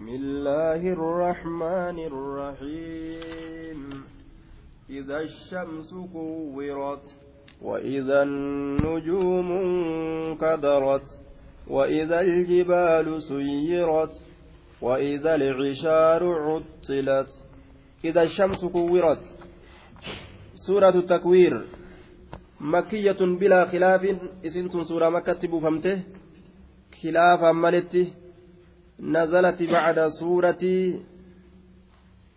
بسم الله الرحمن الرحيم. إذا الشمس كورت وإذا النجوم انكدرت وإذا الجبال سيرت وإذا العشار عطلت. إذا الشمس كورت سورة التكوير مكية بلا خلاف. isumti سورة مكة buufamte خلافا ملته نزلت بعد سورة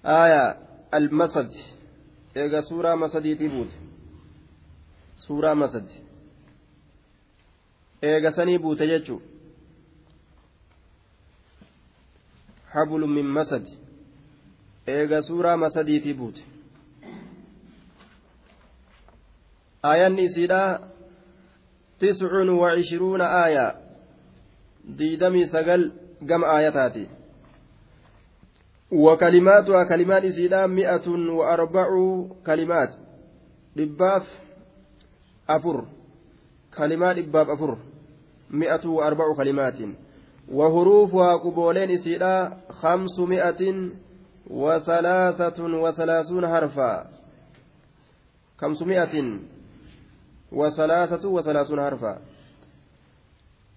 آية المسد. إيجا سورة مسدي تبوت سورة مسد. إيجا سني بوت جتشو حبل من مسد. إيجا سورة مسدي تبوت آيان إسيدا تسع وعشرون آية. ديدمي سقل قم آياتاتي وكلماتها كلمات إسيدا مئة وأربع كلمات دباف أفر كلمات دباف أفر مئة وأربع كلمات وحروفها قبولين إسيدا خمسمائة وثلاثة وثلاثون حرفا خمسمائة وثلاثة وثلاثون حرفا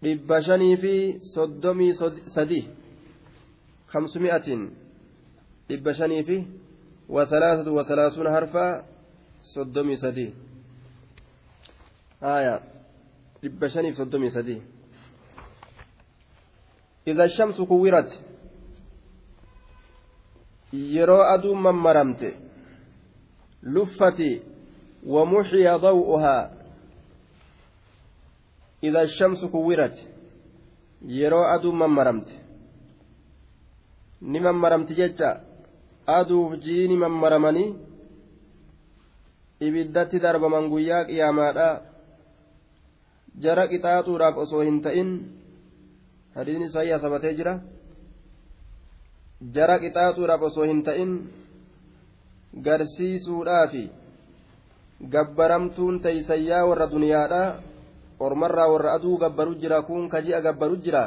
dhibba shanii fi soddomii sadi kamsumi'atin dhibba shanii fi wasalaasatu wasalaasuun harfaa soddomii sadi aya dhibba shanii fi soddomii sadi إذا الشمس كورت yeroo aduun mammaramte luffati ومحي ضوءها idaa shamsu kuwwirati yeroo aduun mammaramte ni mammaramti jecha aduuf jiini mammaramanii ibiddatti darbaman guyyaa qiyaamaadha jara qixaaxuudhaaf osoo hin ta'in hadiin isaayyaa sabatee jira jara qixaaxuudhaaf osoo hin ta'in garsiisuudhaafi gabbaramtuun teeysayyaa warra duniyaadha ormarraa warra aduu gabbaru jira kun kaji'a gabbaru jira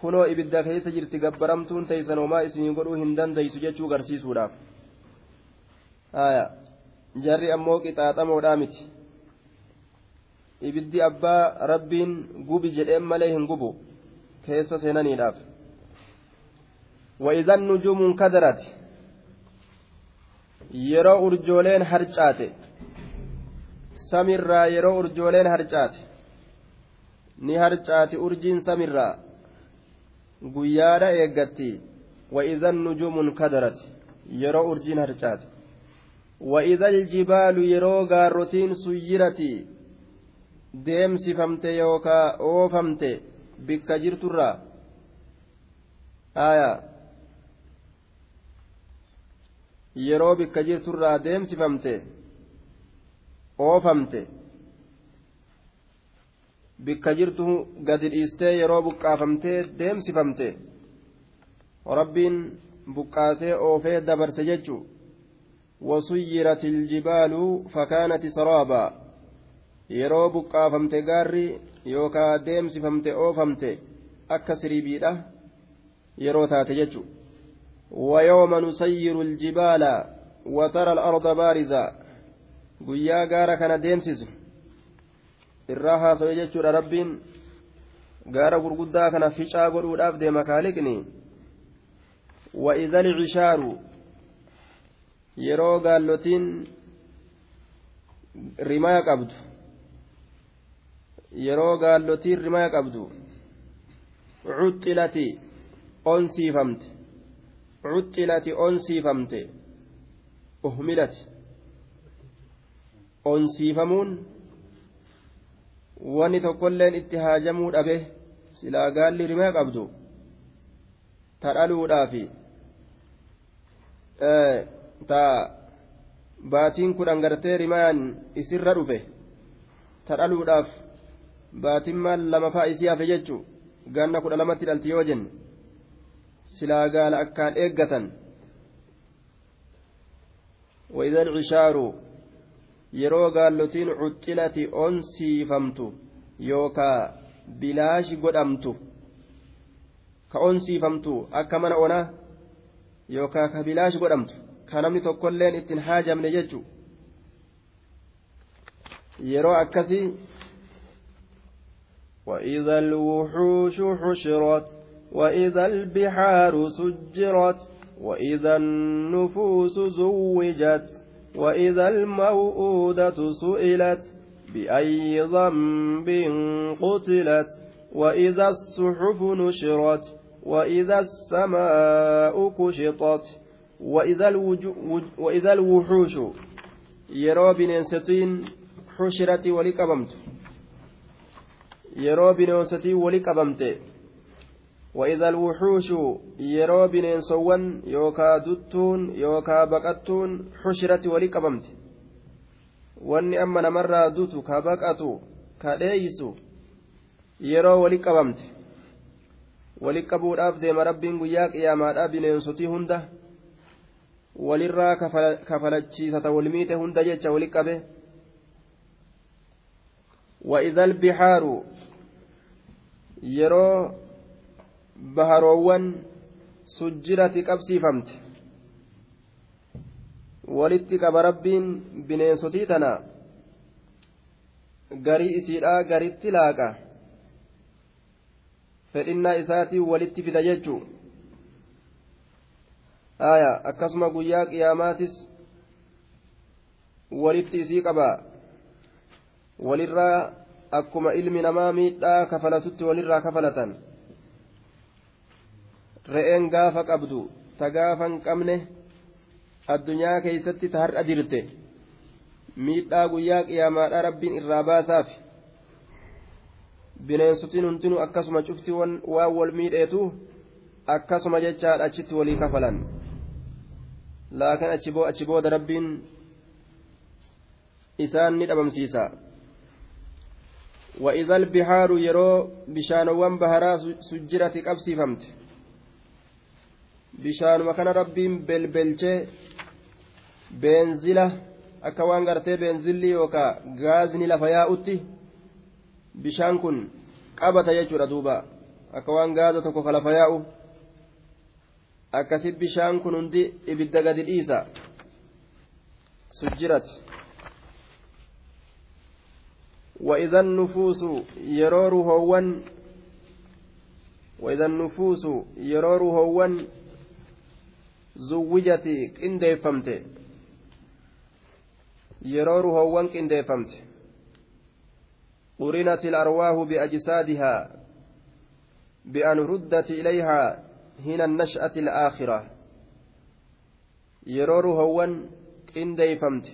kunoo ibidda keessa jirti gabbaramtuun teeysan homaa isinii godhuu hin dandeeysu jechuu garsiisuudhaaf jarri ammoo qixaaxamoodhaa miti ibiddi abbaa rabbiin gubi jedheen malee hin gubu keessa seenaniidhaaf وإذا النجوم انكدرت yeroo urjooleen harcaate samirraa yeroo urjooleen harcaate ni harcaati urjiin samirraa. Guyyaadha eeggatti. Wa'izan nujumun kadarati. Yeroo urjiin harcaati. Wa'izal jibaalu yeroo gaarrotiin suyyirati. Deemsifamte yookaa oofamte bikka jirturraa aayaa yeroo bikka jirturraa deemsifamte oofamte. Bikka jirtu gadi dhiistee yeroo buqqaafamtee deemsifamte rabbiin buqqaasee oofee dabarse jechu وسيرت الجبال فكانت سرابا yeroo buqqaafamte gaarri yookaa deemsifamte oofamte akka siriibiidha yeroo taate jechu ويوم نسير الجبال وترى الأرض بارزة guyyaa gaara kana deemsisu irraa haasawee jechuudha rabbiin gaara gurguddaa kana ficaa godhuudhaaf deema kaaliqni وإذا العشار yeroo gaallotiin rimaa qabdu yeroo gaallotiin rimaa qabdu cuxxilati onsiifamte cuxxilati onsiifamte uhmilati onsiifamuun wanni tokkolleen itti haajamuu dhabe silaa gaalli rimaa qabdu ta dhaluudhaafi ta baatiin kudhan gartee rimaan isirra dhufe ta dhaluudhaaf baatiin maal lama faa isii hafe jechuu ganna kudha lamatti dhalti yoo jenne silaa gaala akkaan eeggatan وإذا العشار yeroo gaallotiin cuxxilati onsiifamtu yookaa bilaashi godhamtu ka onsiifamtu akka mana onaa yookaan ka bilaash godhamtu ka namni tokkolleen ittiin haajamne jechu yeroo akkasii وإذا الوحوش حشرت وإذا البحار سجرت وإذا النفوس زوجت وإذا الموءودة سئلت بأي ذنب قتلت وإذا الصحف نشرت وإذا السماء كشطت وإذا, وإذا الوحوش يرى بننستين حشرت ولقبمت bineensotii wali qabamte وإذا الوحوش يرو بنينسوان يوكا دتون يوكا بقتون حشرت ولي قبمت wanni amma namarraa dutu ka baqatu ka dheeysu yeroo wali qabamte wali qabuudhaaf deema rabbiin guyyaa qiyaamaadhaa bineensotii hunda walirraa kafalachiisata walmiite hunda jecha wali qabe وإذا البحار yeroo baharoowwan sujjirati qabsiifamte walitti qaba rabbiin bineensotii tana garii isiidhaa garitti laaqa fedhinnaa isaatii walitti fida jechuu aya akkasuma guyyaa qiyaamaatis walitti isii qaba walirraa akkuma ilmi namaa miidhaa kafalatutti walirraa kafalatan re'een gaafa qabdu ta gaafa hin qabne addunyaa keeysatti ta har'a dirte miidhaa guyyaa qiyaamaadha rabbiin irraa baasaaf bineensotiin hundinuu akkasuma cufti waan wal miidheetu akkasuma jechaadha achitti walii kafalan laakin achi booda rabbiin isaan ni dhabamsiisa وإذا البحار يرو بشانوان بهرا سجرت قبسي فمت بشان مكان ربي بلبلچه beenzila akka waan gartee beenzilli yookaa gaazni lafa yaa'utti bishaan kun qabata jechuudha duuba akka waan gaaza tokko ka lafa yaa'u akkasit bishaan kun hundi ibidda gadi dhiisa sujjirati وإذا النفوس يرور هوان وإذا النفوس يرور هوان زوجتي قنديفمت يرور هوان قنديفمت قرنت الأرواح بأجسادها بأن ردت إليها هنا النشأة الآخرة. يرور هوان قنديفمت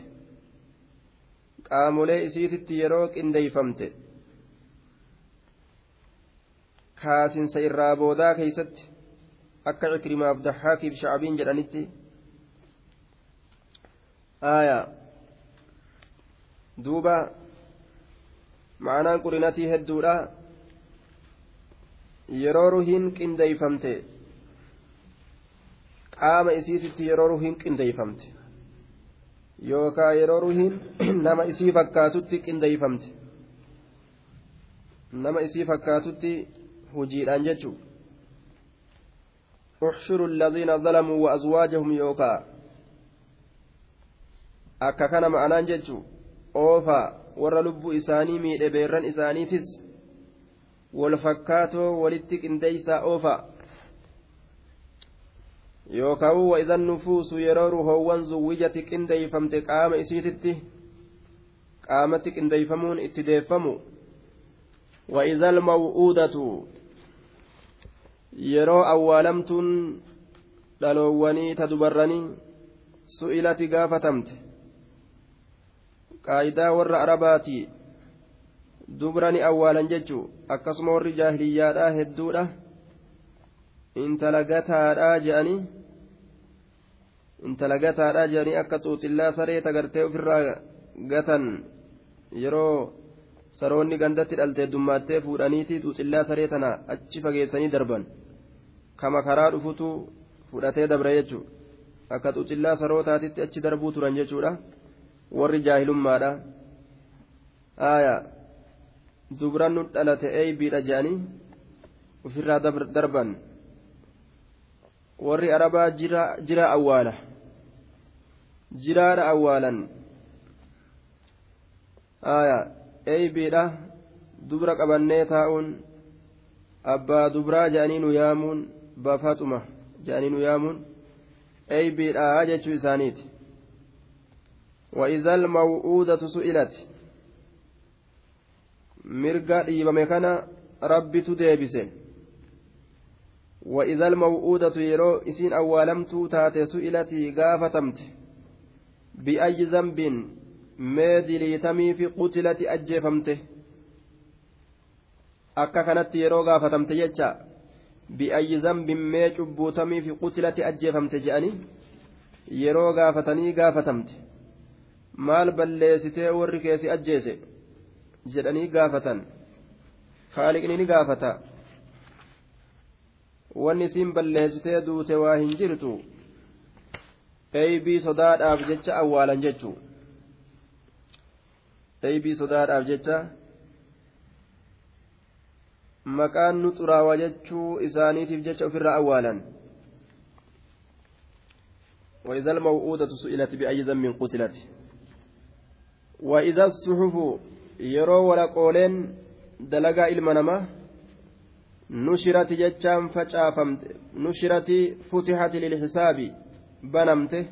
qaamolee isiititti yeroo qindeeyfamte kaasinsa irraa boodaa keeysatti akka cikrimaaf daxaakiif shacbiin jedhanitti aya duuba ma'anaan qurinatii hedduudha yeroo ruhiin qindeeyfamte qaama isiititti yeroo ruhiin qindeeyfamte yookaan yeroo ruhiin nama isii fakkaatutti qindeeyfamte nama isii fakkaatutti hojiidhaan jechuun alladhiina zalamuu wa azwaajahum yookaa akka kana ma'anaan jechuun oofaa warra lubbuu isaanii miidhe beerran isaaniitis wal fakkaatoo walitti qindeeysaa oofaa yookaan wa'idan nufuusu yeroo ruhoowwan zuwwijati qindeeyfamte qaama isiititti qaamatti qindeeyfamuun itti deeffamu wa'idal maw'uudatu yeroo awwaalamtuun dhaloowwanii ta dubarranii su'ilati gaafatamte. Qaayidaa warra arabaati dubrani awwaalan jechuu akkasuma warri jaahiliyyaadhaa hedduudha. Intala gataadhaa je'anii intala gataadhaa je'anii akka xuuxillaa saree tagartee ofirraa gatan yeroo saroonni gandatti dhaltee dummaattee fuudhaniiti xuuxillaa saree tana achi fageessanii darban kama karaa dhufutu fudhatee dabra jechuudha. Akka xuuxillaa sarootaatitti achi darbuu turan jechuudha. Warri jaahilummaadha. Aayaa dubran nu dhalate eeybiidha je'anii ofirraa darban. Warri arabaa jira awwaala. Jiraadha awwaalan. Eeybiidha dubra qabannee taa'uun abbaa dubraa jedhanii nu yaamuun bafaxuma jedhanii nu yaamuun eeybiidha jechuu isaaniiti وإذا الموءودة سئلت mirga dhiibame kana rabbitu deebise وإذا الموءودة يرو إسين أولمت تاتي سئلتي قافتمت بأي ذنب meediliitamii fi qutilati ajjeefamte akka kanatti yeroo gaafatamte jecha bi'ayyi zambin mee cubbuutamii fi qutilati ajjeefamte je'anii yeroo gaafatanii gaafatamte maal balleessitee warri keessi ajjeese jedhanii gaafatan haaliqni ni gaafata wanni isiin balleessitee duute waa hin jirtu eeybii sodaadhaaf jecha awwaalan jechuu eeybii sodaadhaaf jecha maqaan nu xuraawaa jechuu isaaniitiif jecha ofirraa awwaalan. وإذا الموءودة سئلت بأي ذنب قتلت وإذا الصحف يرو ولا قولين دلقا إلمنما نشرت جتشام فشافمت نشرت فتحت للحساب بنمت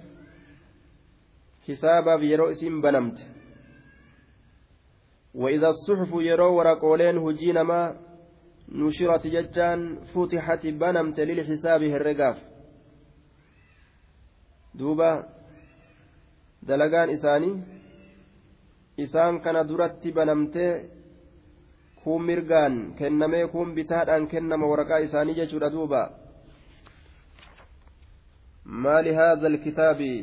حسابا يرو اسم بنمت وإذا الصحف يرو ورقولين هجينما نشرت ججان فتحت بنمت للحساب الرقاف دوبا دلقان إساني isaan kana duratti banamtee kuun mirgaan kennamee kuun bitaadhaan kennama waraqaa isaanii jechuudha duuba maali haadha alkitaabi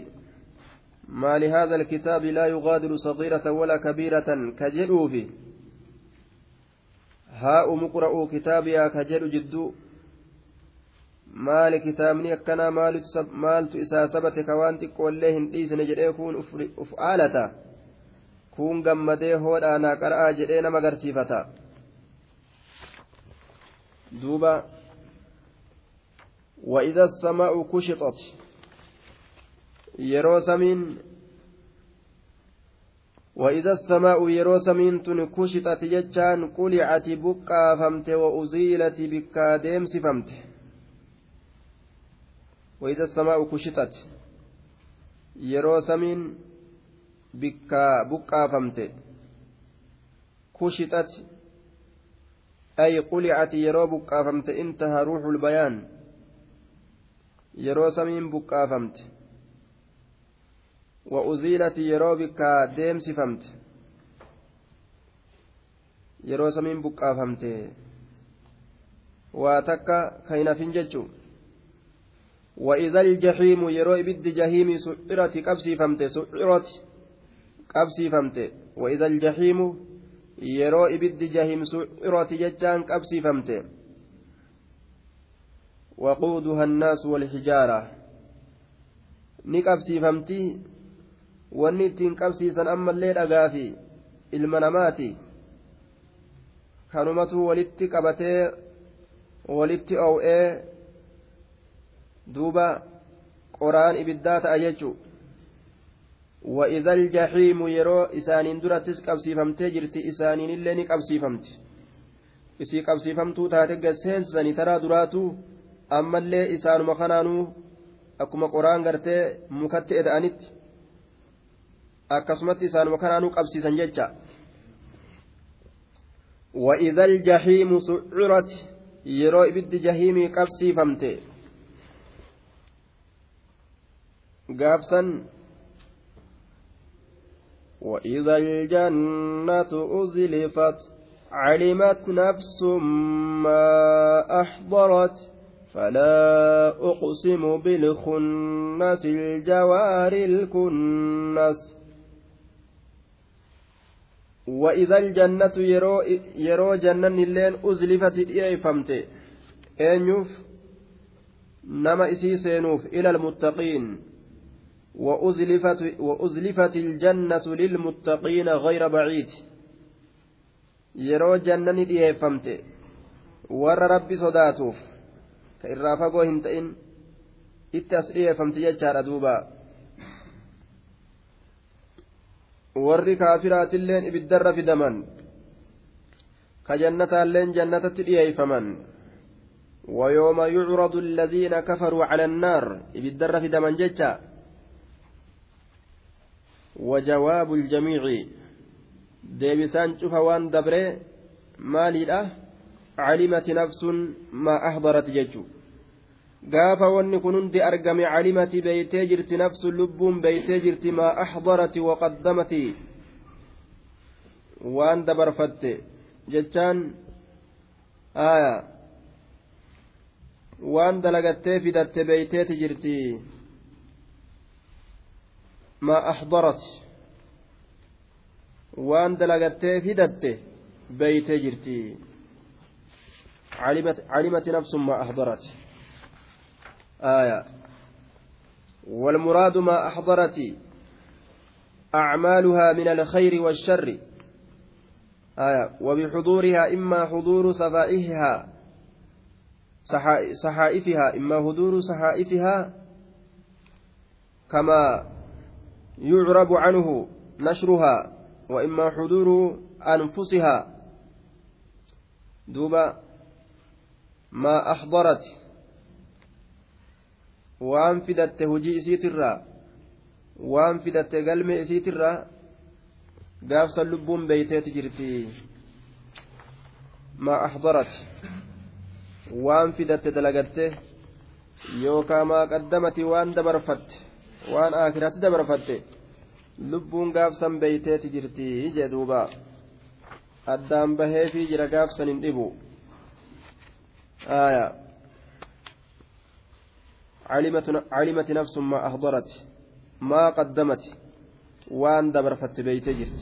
ما لهذا الكتاب لا يغادر صغيرة ولا كبيرة كجلوف هاء مقرأ كتابيا كجل جدو maali kitaabni akkanaa maaltu isaa sabate ka waan xiqqoollee hin dhiisne jedhee kun uf aalata kun gammadee hoodhaanaa qara'aa jedhee nama agarsiifata duuba وإذا السماء كشطت yeroo samiin وإذا السماء يرو سمين كشطت جتان قلعت بقى فمت وأزيلت بكا ديمس فمت وإذا السماء كشطت يرو سمين بكا بقى فمت. كشطت أي قلعت يرو بقى فمت. انتهى روح البيان. يرو سمين بقى فمت. وأزيلت yeroo bikkaa deemsifamte yeroo samiin buqqaafamte waa takka kaynafin jechu وإذا الجحيم يرو إبد جهيم سعرت قبسي فمت سعرت قبسي فمت وإذا الجحيم يرو إبد جهيم سعرت ججان قبسي فمت وقودها الناس والحجارة. نقبسي فمتي wanni ittiin qabsiisan ammallee dhagaa fi ilma namaati kanumatu walitti qabatee walitti oo'ee duuba qoraan ibiddaa ta'a jechu وإذا الجحيم يرو إسانين درتس قبسيفمتي جرتي إسانين اللي نقبسيفمتي isii qabsiifamtuu taate gaseensisanii taraa duraatu ammallee isaanuma kanaanuu akkuma qoraan gartee mukatti eda'anitti akkasumatti isaanuma kanaanuu qabsiisan jecha. وإذا الجحيم سعرت يرو إبد جهيمي قبسي فمتي قابسا وإذا الجنة أزلفت علمت نفس ما أحضرت فلا أقسم بالخنس الجوار الكنس وإذا الجنة يرو يرو جنة اللين أزلفت إيفمت أنيوف نما إسي سينوف إلى المتقين وأزلفت وأزلفت الجنة للمتقين غير بعيد jannani dhiyeeffamte warra rabbi sodaatuuf ka irraa fagoo hin ta'in itti as dhiyeeffamti jechaadha duuba warri kaafiraatilleen ibiddarra fidaman ka jannataalleen jannatatti dhiyeeyfaman ويوم يعرض الذين كفروا على النار في دمن جتا وجواب الجميع deebisaan cufa waan dabree maaliidha calimati nafsun maa ahdarati jechu gaafa wanni kun hundi argame calimati beeytee jirti nafsun lubbuun beeytee jirti maa ahdarati waqaddamati waan dabarfatte jechaan aya waan dalagattee fidatte beeyteeti jirti maa ahdarati waan dalagattee fidatte beeytee jirti علمت نفس ما أحضرت آية. والمراد ما أحضرت أعمالها من الخير والشر. آية. وبحضورها إما حضور صفائحها صحائفها إما حضور صحائفها كما يعرب عنه نشرها وإما حضور أنفسها. دوبا ما أحضرت waan fidatte hujii isiitirraa waan fidatte galmee isiitirraa gaafsan lubbuun beeyteeti jirti. Maa axdarat waan fidatte dalagatte yookaa maa qaddamati waan dabarfatte waan aakiraatti dabarfatte lubbuun gaafsan beeyteeti jirti jee duuba. Addaan baheefii jira gaafsan hin dhibu. Aayaa علمت نفس ما أحضرت ما قدمت وان دبرفت بيتي جرت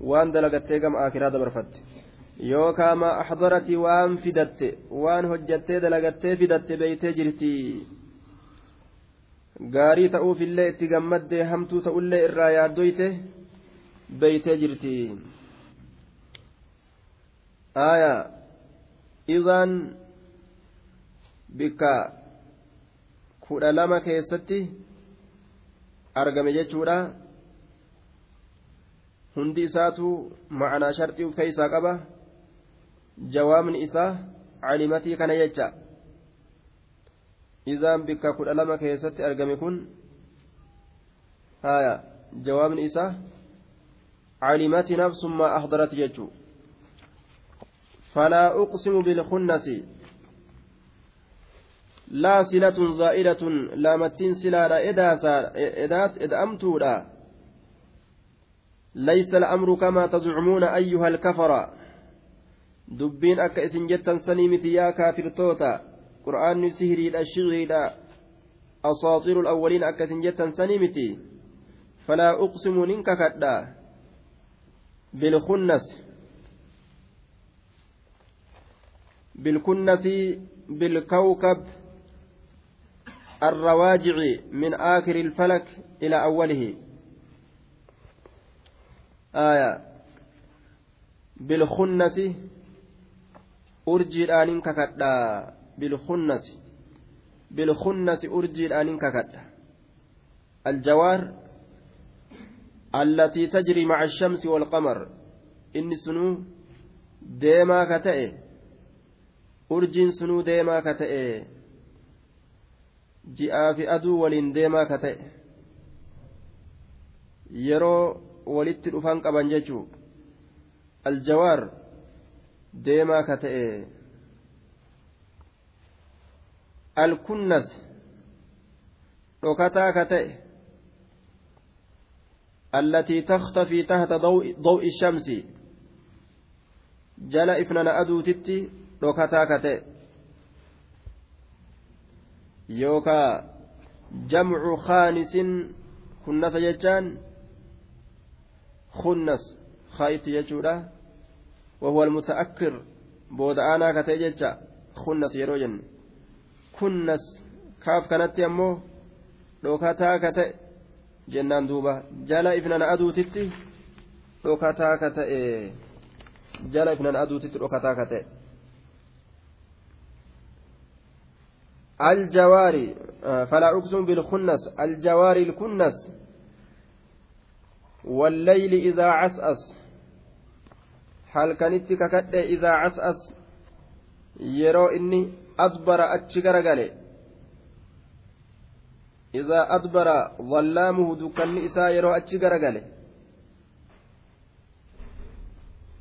وان دلقت كم آخرا دبرفت. يوكا ما أحضرت وان فدت وان هجت دلقت فدت بيتي جرتي gaarii ta'uufillee itti gammaddee hamtuu ta'ullee irraa yaaddoyte beeytee jirti aya idaan bikka kudha lama keessatti argame jechuudha hundi isaatu ma'anaa sharxii of keessaa qaba jawaabni isaa calimatii kana jecha izaan bikka kudha lama keessatti argame kun haya jawaabni isaa calimati nafsun maa ahdarat jechuu falaa uqsimu bilkunnasi laa silatun zaa'idatun laamattiin silaadha edaat eda'amtuudha ليس الأمر كما تزعمون أيها الكفر دبين أكا إسن جتا سنيمتي يا كافر توتا qur'aanni sihiriidha shiciriidha asaatiiru alawwaliin akkasin jettan sanii miti falaa uqsimu nin kakadha bilkunnas بالكنس بالكوكب الرواجع من آخر الفلك إلى أوله. آية. بالخنس أرجي الآن ككدا. بالخنس. بالخنس أرجي الآن ككد الجوار التي تجري مع الشمس والقمر. إن سنو ديما كتئ. أرجين سنو ديما كتئ. Ji'aa fi aduu waliin deemaa ka ta'e yeroo walitti dhufan qaban jechuu aljawaar deemaa ka ta'e alkunnas dhokataa ka ta'e allatii takhtafii tahta daw'i shamsi jala ifnana aduutitti dhokataa ka ta'e yookaa jamcu khaanisin kunnasa jechaan kunnas khaa'itti jechuudha wahuwa almuta'akkir booda aanaa ka ta'e jecha kunnas yeroo jenne kunnas kaaf kanatti ammoo dhokataa ka ta'e jennaan duuba jala ifnana aduutitti dhokataa ka ta'e jala ifnana aduutitti dhokataa ka ta'e الجواري فلا أقسم بالخنس الجوار الكنس والليل إذا عسأس هل كانت ككد إذا عسأس يرو إني أدبر أتشكر قالي إذا أدبر ظلامه دكان إساء يرو أتشكر قالي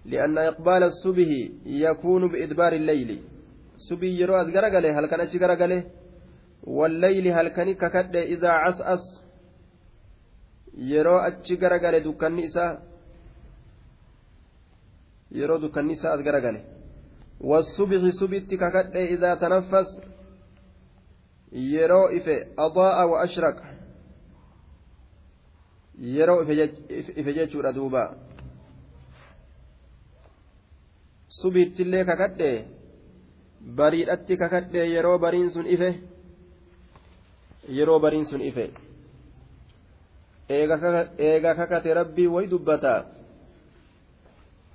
لأن إقبال الصبح يكون بإدبار الليل. أزقر قالي هل كان أتشكر قالي والليل هل كان ككد إذا عسأس yeroo achi garagale dukkanni isaa yeroo dukkanni isaa as garagale والصبح سبت ككد إذا تنفس yeroo ife أضاء وأشرق yeroo ife jechuudha duuba subittillee kakadhe bariidhatti kakadhe yeroo bariin sun ife yeroo bariin sun ife eega kakate rabbii way dubbata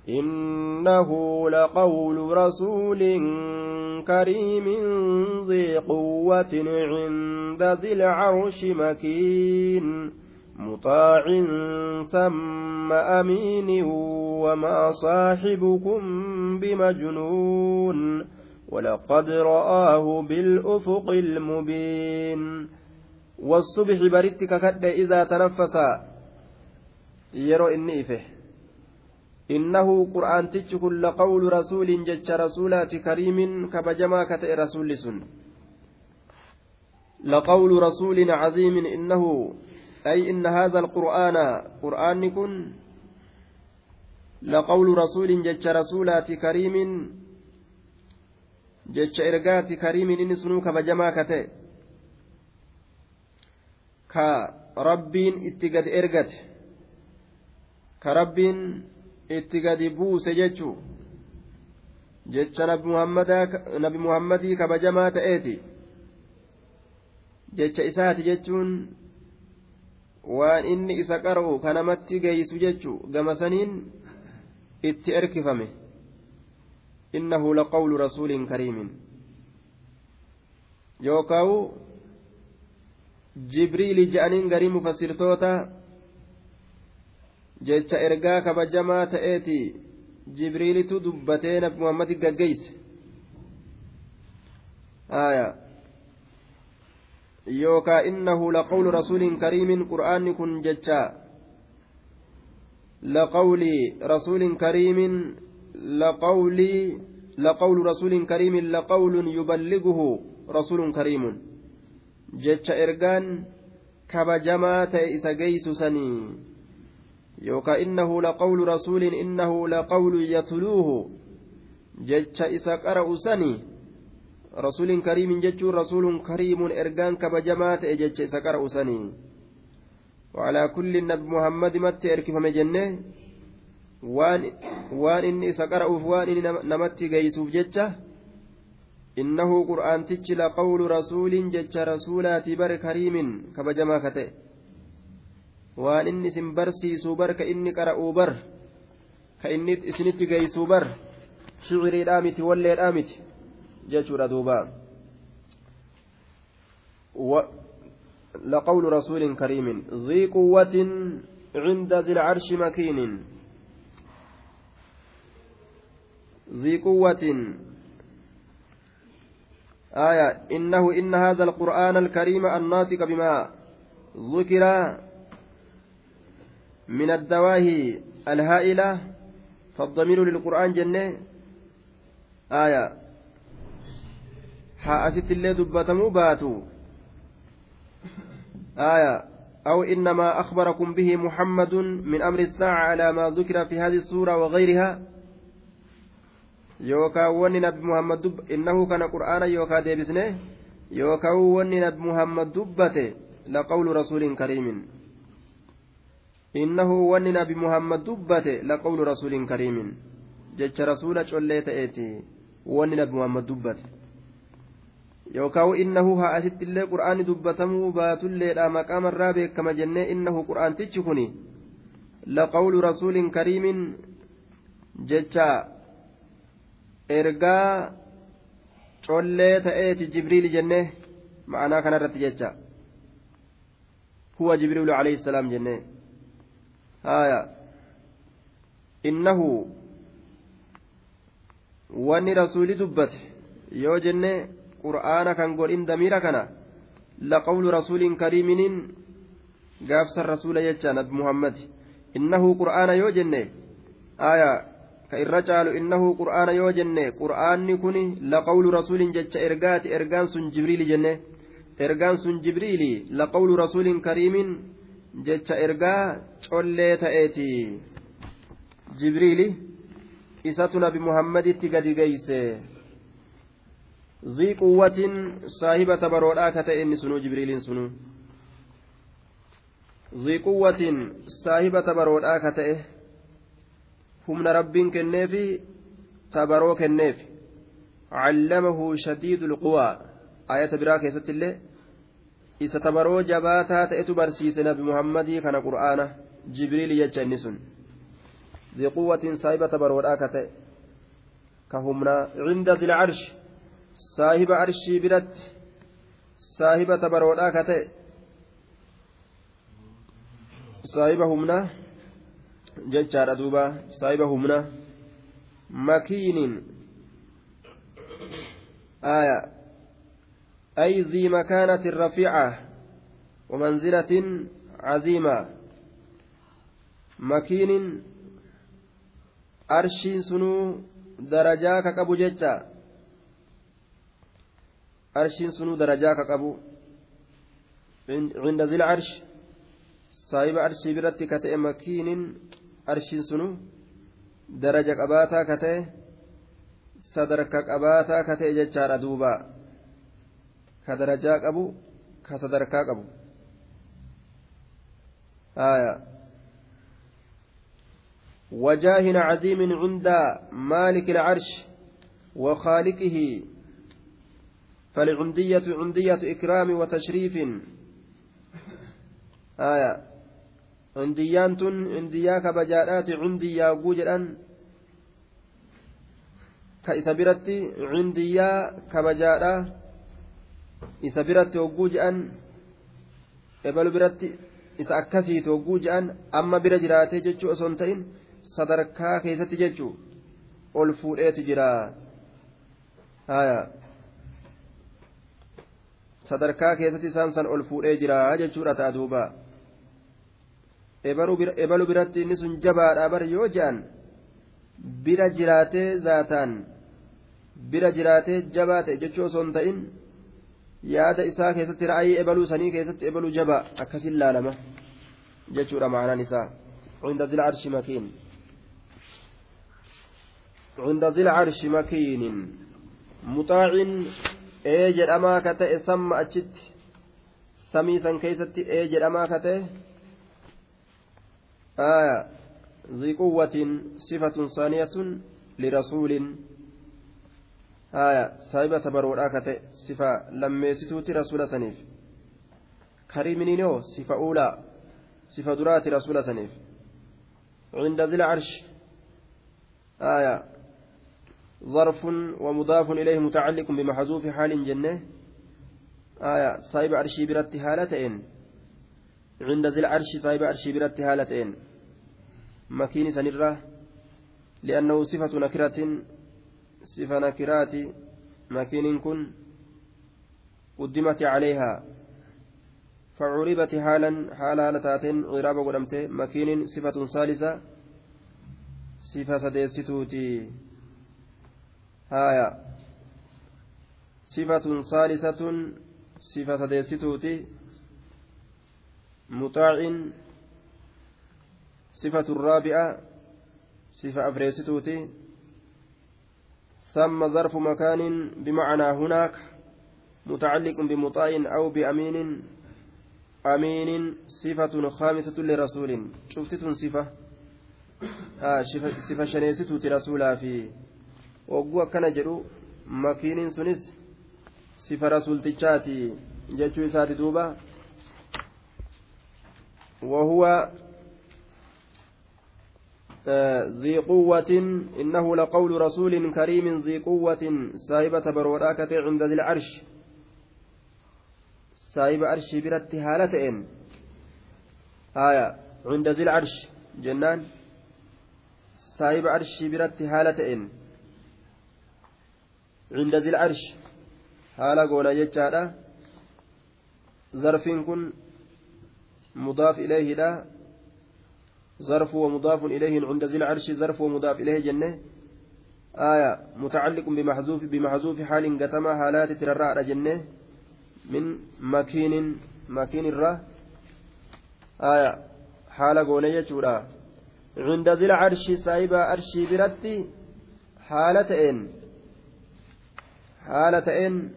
إنه لقول رسول كريم ذي قوة عند ذي العرش مكين مطاع ثم أمين وما صاحبكم بمجنون ولقد رآه بالأفق المبين. والصبح بريت ككد إذا تنفس. يرو إني إفه إنه قرآن تجكل لقول رسول جج رسولات كريم كبجما كتئ رسول سن لقول رسول عظيم إنه أي إن هذا القرآن قرآن لقول رسول جج رسولات كريم jecha ergaati kariimiin inni sunuu kabajamaa ka ta'e. Ka rabbiin itti gadi ergate. Ka rabbiin itti gadi buuse jechuu jecha nabi muhammadii kabajamaa ta'eeti. Jecha isaati jechuun waan inni isa qara'u kanamatti namatti geeysu gama saniin itti erkifame. Innahu laqawlu rasuulin kariimin yookaawu jibriili je'aniin garii mufassirtoota jecha ergaa kabajamaa ta'eeti jibriilitu dubbatee nabi muhammadi gaggeeyse aya yookaa innahu laqawlu rasuulin kariimin qur'aanni kun jecha laqawli rasuulin kariimin rasuulin kariimin laqawlun yuballighuhu rasuulun kariimun jecha ergaan kabajamaa ta'e isa geeysu sanii yookaan innahu laqawlu rasuulin innahu laqawlu yatluuhu jecha isa qara'u sanii rasuulin kariimin jechuun rasuulun kariimun ergaan kabajamaa ta'e jecha isa qara'u sanii وعلى كل نبي محمد متى اركفم جنة وان إني سقرأوف وان إني نمتي جيسوف جتة إنه قرآن تجل قول رسول جج رسولات بر كريم كبجما كتئ waan inni isin barsiisuu bar ka inni qara'uu bar ka inni isinitti geeysuu bar shiciriidhaa miti walleedhaa miti jechuudha duuba لقول رسول كريم ذي قوة عند ذي العرش مكين ذي قوة. آية إنه إن هذا القرآن الكريم الناطق بما ذكر من الدواهي الهائلة. فالضمير للقرآن جنة. آية حاسة اللي دبتمو باتو. آية أو إنما أخبركم به محمد من أمر الساعة على ما ذكر في هذه السورة وغيرها. Yookaan wanni nabi muhammad innahu kana qur'aana yookaan deebisne yookaan wanni nabi muhammad dubbate laqawlu rasuulin kariimin? Innahu wanni nabi muhammad dubbate laqawlu rasuulin kariimin? Jecha rasuula collee ta'eeti wanni nabi muhammad dubbate. Yookaan innahu haa asitti illee qur'aanni dubbatamuu baatulleedha maqaamarraa beekama jennee innahu qur'aantichi kuni laqawlu rasuulin kariimin? Jecha ergaa collee ta'eeti jibriil jenne ma'anaa kanarratti jecha. Huwa jibriilu alayhi salaam jennee. Haya innahu wanni rasuuli dubbate yoo jenne qur'aana kan godhin damiira kana laqawlu rasuulin kariiminiin gaafsan rasuula jecha nabi muhammad. Innahu qur'aana yoo jenne aya ka irra caalu innahu qur'aana yoo jenne qur'aanni kun laqawlu rasuulin jecha ergaati ergaan sun jibriili jenne ergaan sun jibriili laqawlu rasuulin kariimin jecha ergaa collee ta'eeti jibriili isatu nabi muhammaditti gadi geeyse ذي قوة صاحبة بروداء كتئن سنو جبريل سنو ذي قوة صاحبة بروداء كتئه هم رب كنيفي تبرو كنيفي علمه شديد القوى آية براك يست الله isa tabaroo jabaataa ta'etu barsiise nabi muhammadii kana qur'aana jibriil jecha inni sun ذي saahiba tabaroodhaa ka ta'e ka humnaa cinda zil arshi saahiba arshii biratti saahiba tabaroodhaa ka jechaadha duuba saahiba humnaa makiinin aya أي ذي مكانة رفيعة ومنزلة عظيمة مكين arshiin sunuu darajaa ka qabu jecha arshiin sunuu darajaa ka qabu cinda zil arshi saahiba arshii arshiin sunuu daraja qabaataa ka ta'e sadarka qabaataa ka ta'e jechaadha duuba ka darajaa qabu ka sadarkaa qabu وجاه عظيم عند مالك العرش وخالقه فالعندية عندية إكرام وتشريف آية عنديان عنديا كبجارات عنديا جوجران كإسا برتي عنديا كبجارة إسا برتي وجوجان إبل برتي إسا أكسيت وجوجان أما برجراتي جتشو jechuun ol fuudheeti jira sadarkaa keessatti isaan san ol fuudhee jira jechuudha ta'a duuba ebalu biratti inni sun jabaadha bar yoo je'an bira jiraatee zaataan bira jiraatee jabaa ta'e jechuu osoo hin ta'in yaada isaa keessatti ra'ayii ebaluu sanii keessatti ebalu jabaa akkasin laalama jechuudha maanaan isaa. Cunda zila arshi makiin. Cunda zila arshi makiinin. Muxaacin ee jedhamaa ka ta'e samma achitti samii san keessatti ee jedhamaa ka ta'e آية ذي قوة صفة ثانية لرسول. آية سايبة برودها كته صفة لما ستوتي رسول سنيف. كريمنينو صفة أولى صفة درات رسول سنيف. عند ذي العرش. آية ظرف ومضاف إليه متعلق بمحذوف حال جنة. آية صاحب عرشي برت هالتين عند ذي العرش صاحب عرشي برت هالتين مكين سنرة لأنه صفة نكرة صفة نكرات مكين كن قدمت عليها. فعربت حالا حالا لتاتين غرابة قدمت. مكين صفة ثالثة صفة سديستوتي. هايا صفة ثالثة صفة سديستوتي. مطاع صفة الرابعة صفة أفريستوتي. ثم ظرف مكان بمعنى هناك متعلق بمطاع أو بأمين. أمين صفة خامسة لرسول. شفتت صفة؟ آه صفة شنيستوتي رسولا في. wagguu akkana jedhu makiiniin sunis sifa rasuultichaati jechuu isaati duuba وهو آه، ذي قوة إنه لقول رسول كريم ذي قوة سايبة بروراكة عند ذي العرش. سايبة عرش برتهالتين آية عند ذي العرش. جنان. سايب عرش برتهالتين عند ذي العرش. هالا قولا يجارة ظرفين كن. Kun mudaaf ilayhidha ظرف ومضاف إليه عند ذي العرش ظرف ومضاف إليه جنة. آية متعلق بمحذوف بمحذوف حال قتما حالات ترى جنة. من مكين مكين الرا. آية حال قونية شورا عند ذي العرش سايبة أرشي برتي حالتين حالتين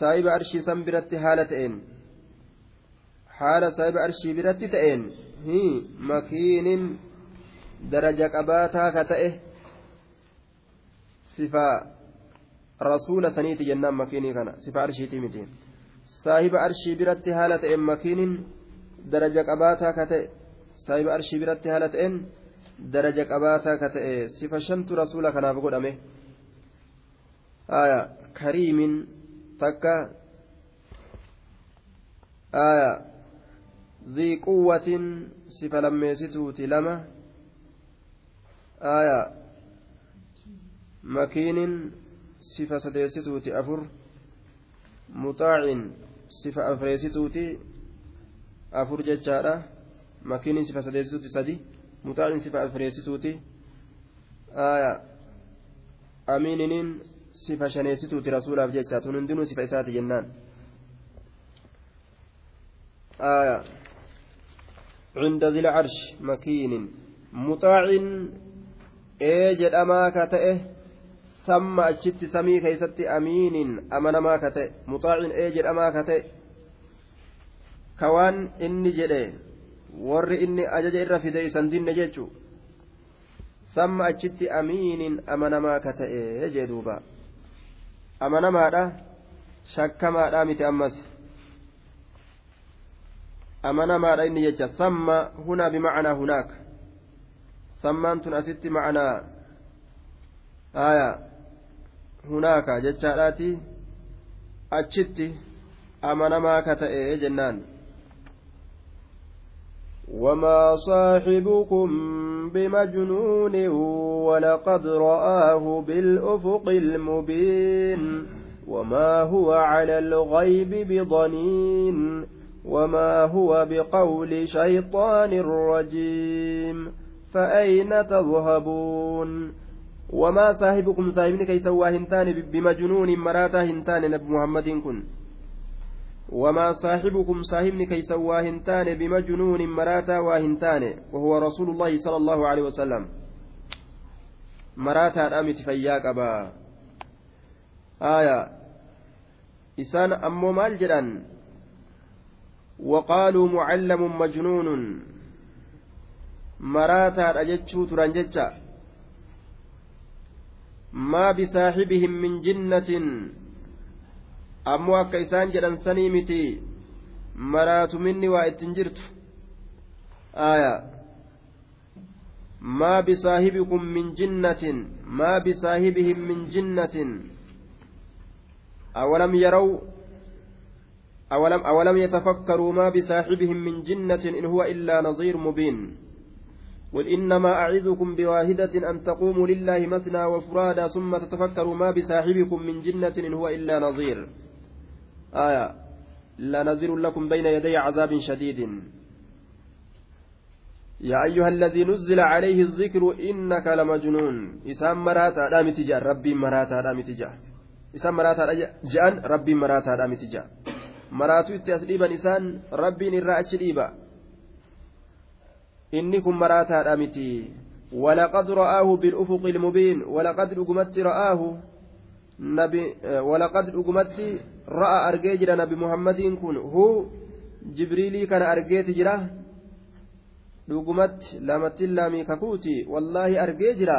سايبة أرشي سنبرتي حالتين حال سايبة أرشي برتي تئين makiinin daraja qabaataa ka ta'e sifa rasuula saniiti jennaan makiinii kana sifa arshiitii miti saahiba arshii biratti haala ta'een makiinin daraja qabaataa ka ta'e saahiba arshii biratti haala ta'een daraja qabaataa ka ta'e sifa shantu rasuula kanaaf godhame kariimin takka ذي قوة صفة لميستوتي لما؟ آية. مكين صفة سديستوتي أفر. مطاع صفة أفريستوتي أفر ججارة مكين صفة سديستوتي سدي مطاع صفة أفريستوتي آية. أمينين صفة شنيستوتي رسول أف ججاتون هندنو صفة إساتي جنان. آية. عند ذي العرش مكين مطاع ايجد أما كتئه ثم أجت سمي كيست أمين أمن ما كتئ مطاع ايجد أما كتئ كوان إني جده warri inni ajaja irra fide isan dinne jechu samma achitti amiinin amanamaa ka ta'e jee duuba amanamaadha shakkamaadha miti ammas amanamaadha inni jecha samma hunaa bimacnaa hunaak sammaan tun asitti macnaa aya hunaaka jechaadhaati achitti amanamaa ka ta'e jennaan وما صاحبكم بمجنون ولقد رآه بالأفق المبين وما هو على الغيب بضنين وما هو بقول شيطان رجيم فأين تذهبون وما صاحبكم صاحبين كي سوى هنتان بمجنون مراتا هنتان نبي محمد كن؟ وما صاحبكم صاحبني كي سوى هنتان بمجنون مراتا وهنتان؟ وهو رسول الله صلى الله عليه وسلم. مراتا الأمت فياك أبا آية. إسان أمو مال جدًا وقالوا معلم مجنون مراتها أجتشو ترانجتشا ما بصاحبهم من جنة ammoo akka isaan jedhan sanii miti maraatu minni waa ittin jirtu aya maa bisaahibikum min jinnatin maa bisaahibihim min jinnatin awalam yaraw أولم, أولم يتفكروا ما بصاحبهم من جنة إن هو إلا نظير مبين قل إنما أعظكم بواحدة أن تقوموا لله مثنى وفرادا ثم تتفكروا ما بصاحبكم من جنة إن هو إلا نظير. آية. لا نذير لكم بين يدي عذاب شديد. يا أيها الذي نزل عليه الذكر إنك لمجنون. إسام مراتا دام تجا ربي مراتا دام تجا إسام مراتا جأن. ربي مراتا دام تجا maraatu itti as dhiiban isaan rabbiin irraa achi dhiiba. Inni kun maraataadha miti. ولقد رآه بالأفق المبين ولقد أقمت رآه نبي ولقد أقمت رأى أرجيجر نبي محمد كن هو جبريلي كان أرجيت جرا أقمت لامت لامي ككوتي والله أرجيجر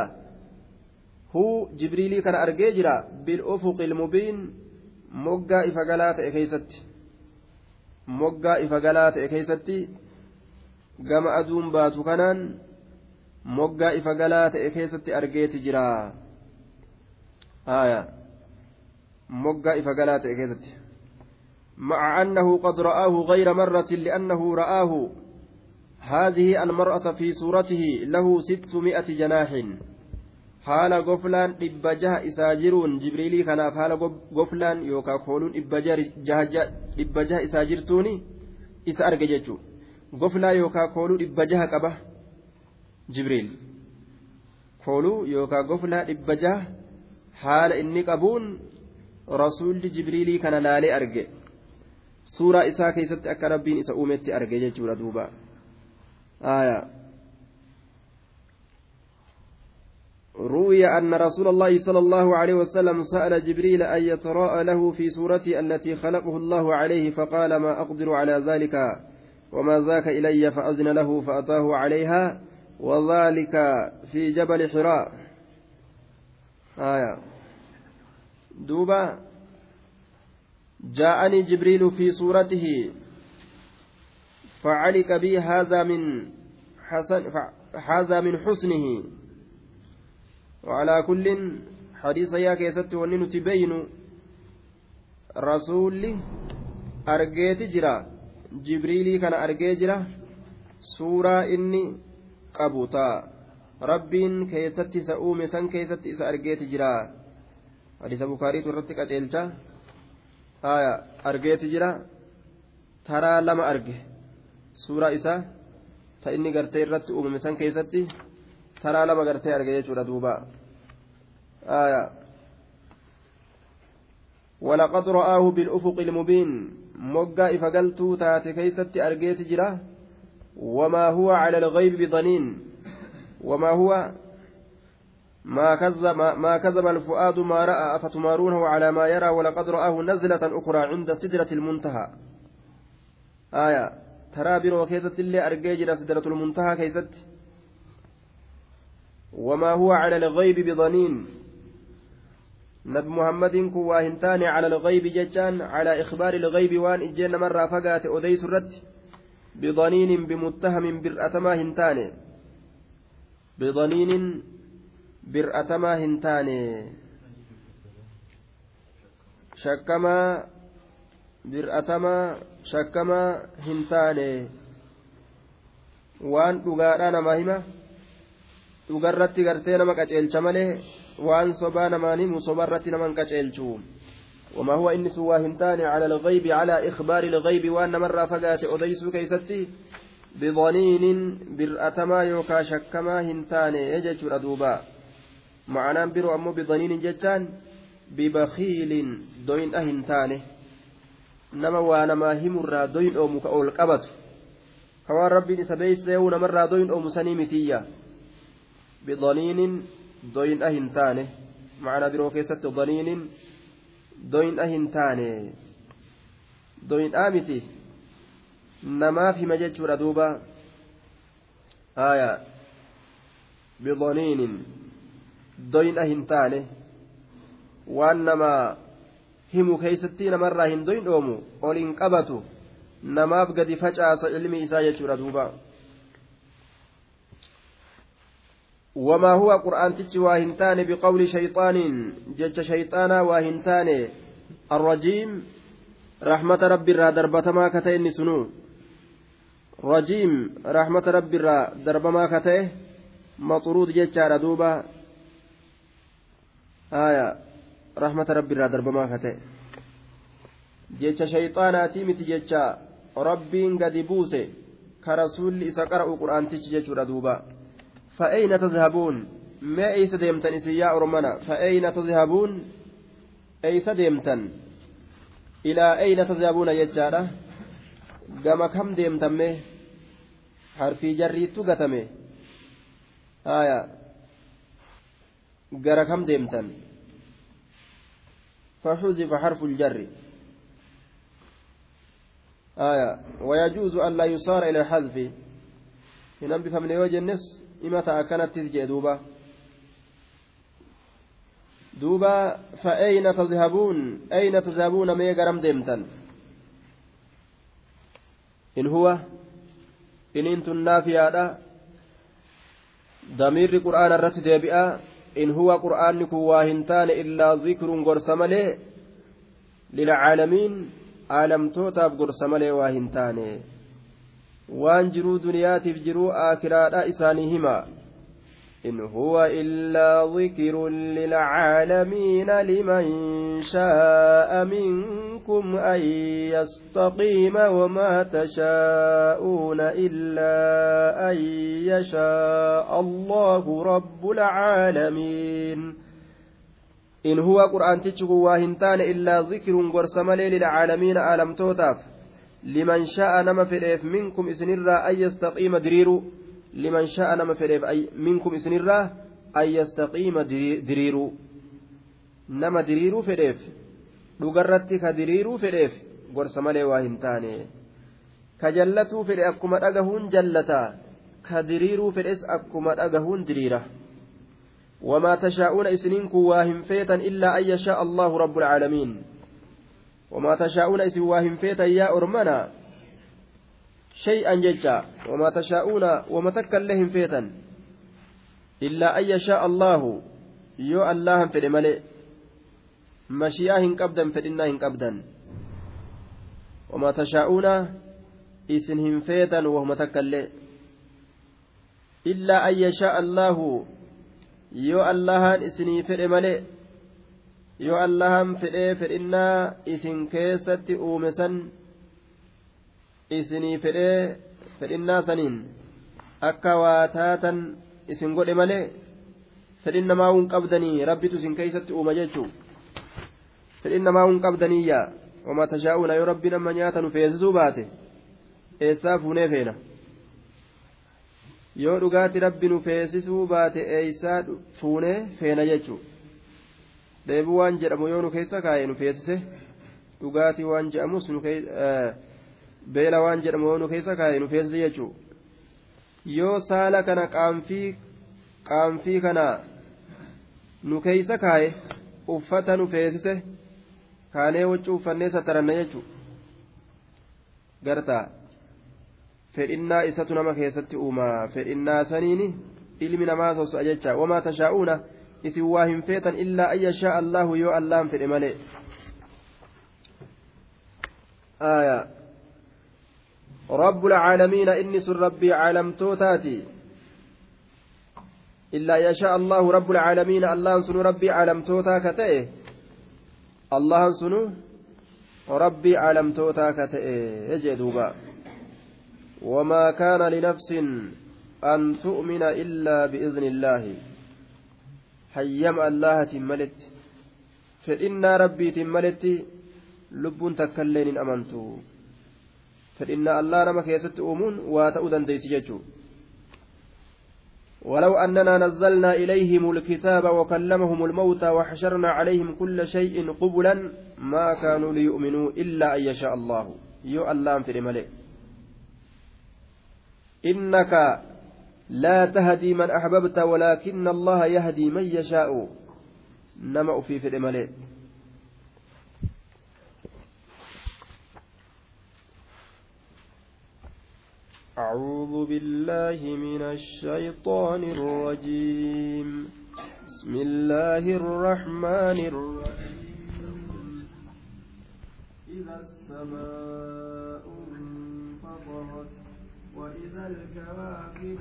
هو جبريلي كان أرجيجر بالأفق المبين moggaa ifa galaa ta'e keeysatti moggaa ifa galaa ta'e keeysatti gama aduun baatu kanaan moggaa ifa galaa ta'e keessatti argeeti jira haya moggaa ifa galaa ta'e keessatti مع أنه قد رآه غير مرة لأنه رآه هذه المرأة في صورته له ستمائة جناح haala goflaan dhibba jaha isaa jiruun jibriilii kanaaf haala goflaan yookaan kooluun dhibba jaha isaa jirtuuni isa arge jechuudha goflaa yookaan kooluu dhibba jaha qaba jibriil kooluu yookaan goflaa dhibba jaha haala inni qabuun rasuulli jibriilii kana laalee arge suuraa isaa keessatti akka rabbiin isa uumetti arge jechuudha duuba. روي أن رسول الله صلى الله عليه وسلم سأل جبريل أن يتراءى له في صورتي التي خلقه الله عليه فقال ما أقدر على ذلك وما ذاك إلي فأذن له فأتاه عليها وذلك في جبل حراء. آية. دوبا جاءني جبريل في صورته فعلق بي هذا من حسن هذا من حسنه. وعلى كل حديث يا كيست ونين تبين رسول أرجيت جرا جبريلي كان أرجي جرا سورة إني قبوتا ربين كيست سأومي سن كيست إسا أرجيت جرا حديث بخاري ترتك أجلتا آية أرجيت جرا ترى لما أرجي سورة إسا تإني قرتي الرت أومي سن كيستي taraa lama gartee arge jechuudha duuba. ولقد رآه بالأفق المبين مقا إفقلتو تاتي كيست أرقيت جرا وما هو على الغيب بضنين وما هو ما كذب ما كذب الفؤاد ما رأى أفتمارونه على ما يرى ولقد رآه نزلة أخرى عند سدرة المنتهى آية ترى برو كيست اللي أرقي سدرة المنتهى كيست وما هو على الغيب بضنين. نبي محمد كواهنتان على الغيب ججان على إخبار الغيب وان إجين مرة فقات أديس الرد بضنين بمتهم برأتما هنتان بضنين برأتما هنتان شكما برأتما شكما هنتان waan dhugaadhaa namaa hima dhugarratti gartee nama qaceelcha malee waan sobaa namaan himu sobarratti naman qaceelchu وما هو إني سوى هنتان على الغيب على إخبار الغيب وأن مرة فقات أديسو كيستي بظنين برأتما يوكا شكما هنتان يجج ردوبا معنى برو أمو بظنين جتان ببخيل دوين أهنتان نما وأنا ما همرا دوين أو مكأول قبط كوان ربي سبيس يوم مرة دوين أو مساني متيا بضنين دوين أهن تاني. معنى برو كيست ضنين دوين أهن تاني. دوين آمتي. نما في مجد دوبا. آية. بضنين دوين أهن تاني. وأنما himu keeysatti namarraa hin doyin dhoomu ol hin qabatu namaaf gadi facaasa ilmi isaa jechuudha duuba وما هو قرآن تج واهنتان بقول شيطان جج شيطانا واهنتان الرجيم رحمة ربي را دربتما كتين سنو. رجيم رحمة ربي را دربما كتئ مطرود ججار دوبا. آية رحمة ربي را دربما كتئ جج شيطاناتي متي جج ربين قد بوسه. كرسول إسا قرأ قرآن تج ججر دوبا. فأين تذهبون؟ ما أيس ديمتن إسياء أرمنا فأين تذهبون؟ أيس ديمتن إلى أين تذهبون يجارة قام كم ديمتن حرفي جري تقتمه آية. قرى كم ديمتن؟ فحذف حرف الجر. آية. ويجوز أن لا يصار إلى الحذف. هنا بفهم وجه النص ima ta'a akkanattis jee duuba duuba fa'eeyna tadhabuun ayna tadhabuuna mee garam deemtan in huwa iniin tun naafiyaadha damiirri qur'aana irratti deebi'a in huwa qur'aanni kun waa hin taane illaa zikrun gorsa malee lilcaalamiin aalamtootaaf gorsa malee waa hin taane waan jiruu duniyaatiif jiruu aakiraadha isaanii hima. إن هو إلا ذكر للعالمين لمن شاء منكم أن يستقيم وما تشاءون إلا أن يشاء الله رب العالمين إن هو قرآن تجه واهنتان إلا ذكر قرسملي للعالمين آلم توتاف لمن شاء نما فليف منكم إسنرا أن يستقيم دريرو liman sha'a nama fedheef minkum isinirraa an yastaqiima diriiruu nama diriiruu fedheef dhugarratti ka diriiruu fedheef gorsa malee waa hin taane ka jallatuu fedhe akkuma dhagahuun jallataa ka diriiruu fedhes akkuma dhagahuun diriira وما تشاءون إسنين كواهم فيتا إلا أن يشاء الله رب العالمين وما تشاءون إسن واهم فيتا يا أرمنا. شيئا ججا. وما تشاءون وما تكلهم فيتا. إلا أن يشاء الله. يو الله في ملئ. مشيئة قبدا فإنا قبدا وما تشاءون إسنهم فيتا وهم تكلم إلا أن يشاء الله. yoo allahan isinii fedhe malee yoo allahan fedhee fedhinnaa isin keessatti uume san isinii fedhee fedhinnaa saniin akka waa taatan isin godhe malee fedhin namaa hun qabdanii rabbitu isin keeysatti uuma jechuu fedhin namaa hun qabdaniyyaa tashaa'uuna yoo rabbiin amma nyaata nu feesisuu baate eessaa fuunee feena yoo dhugaati rabbi nu feesisuu baate eeysaa fuunee feena jechuu deebi waan jedhamu yoo nu keessa kaa'e nu feesise dhugaatii waan jedhamus nu eh, beela waan jedhamu yoo nu keessa kaa'e nu feesise jechuu. Yoo saala kana qaanfii qaanfii kana nu keessa kaa'e uffata nu feesise kaanee waccuu uffannee sattaranna jechuu. Gartaa fedhinnaa isatu nama keessatti uumaa. Fedhinnaa saniini ilmi namaa soso'a jecha wamaa tashaa'uuna. Isin waa hin feetan illaa an yashaa allahu yoo allaan fedhe malee آية. رب العالمين إني سن ربي عالم توتاتي. إلا يشاء الله رب العالمين الله سن ربي عالم توتا كتئه الله سن ربي عالم توتا كتئه يجي دوبا. وما كان لنفس أن تؤمن إلا بإذن الله. حيم الله تملت فإن ربي تملت لب تكلين أمنتو فإن الله نما كيست أمون واتأذن ديس ججو ولو أننا نزلنا إليهم الكتاب وكلمهم الموتى وحشرنا عليهم كل شيء قبلا ما كانوا ليؤمنوا إلا أن يشاء الله الله في الملك إنك لا تهدي من أحببت ولكن الله يهدي من يشاء. نما في في الملك أعوذ بالله من الشيطان الرجيم. بسم الله الرحمن الرحيم. إذا السماء انفطرت وإذا الكواكب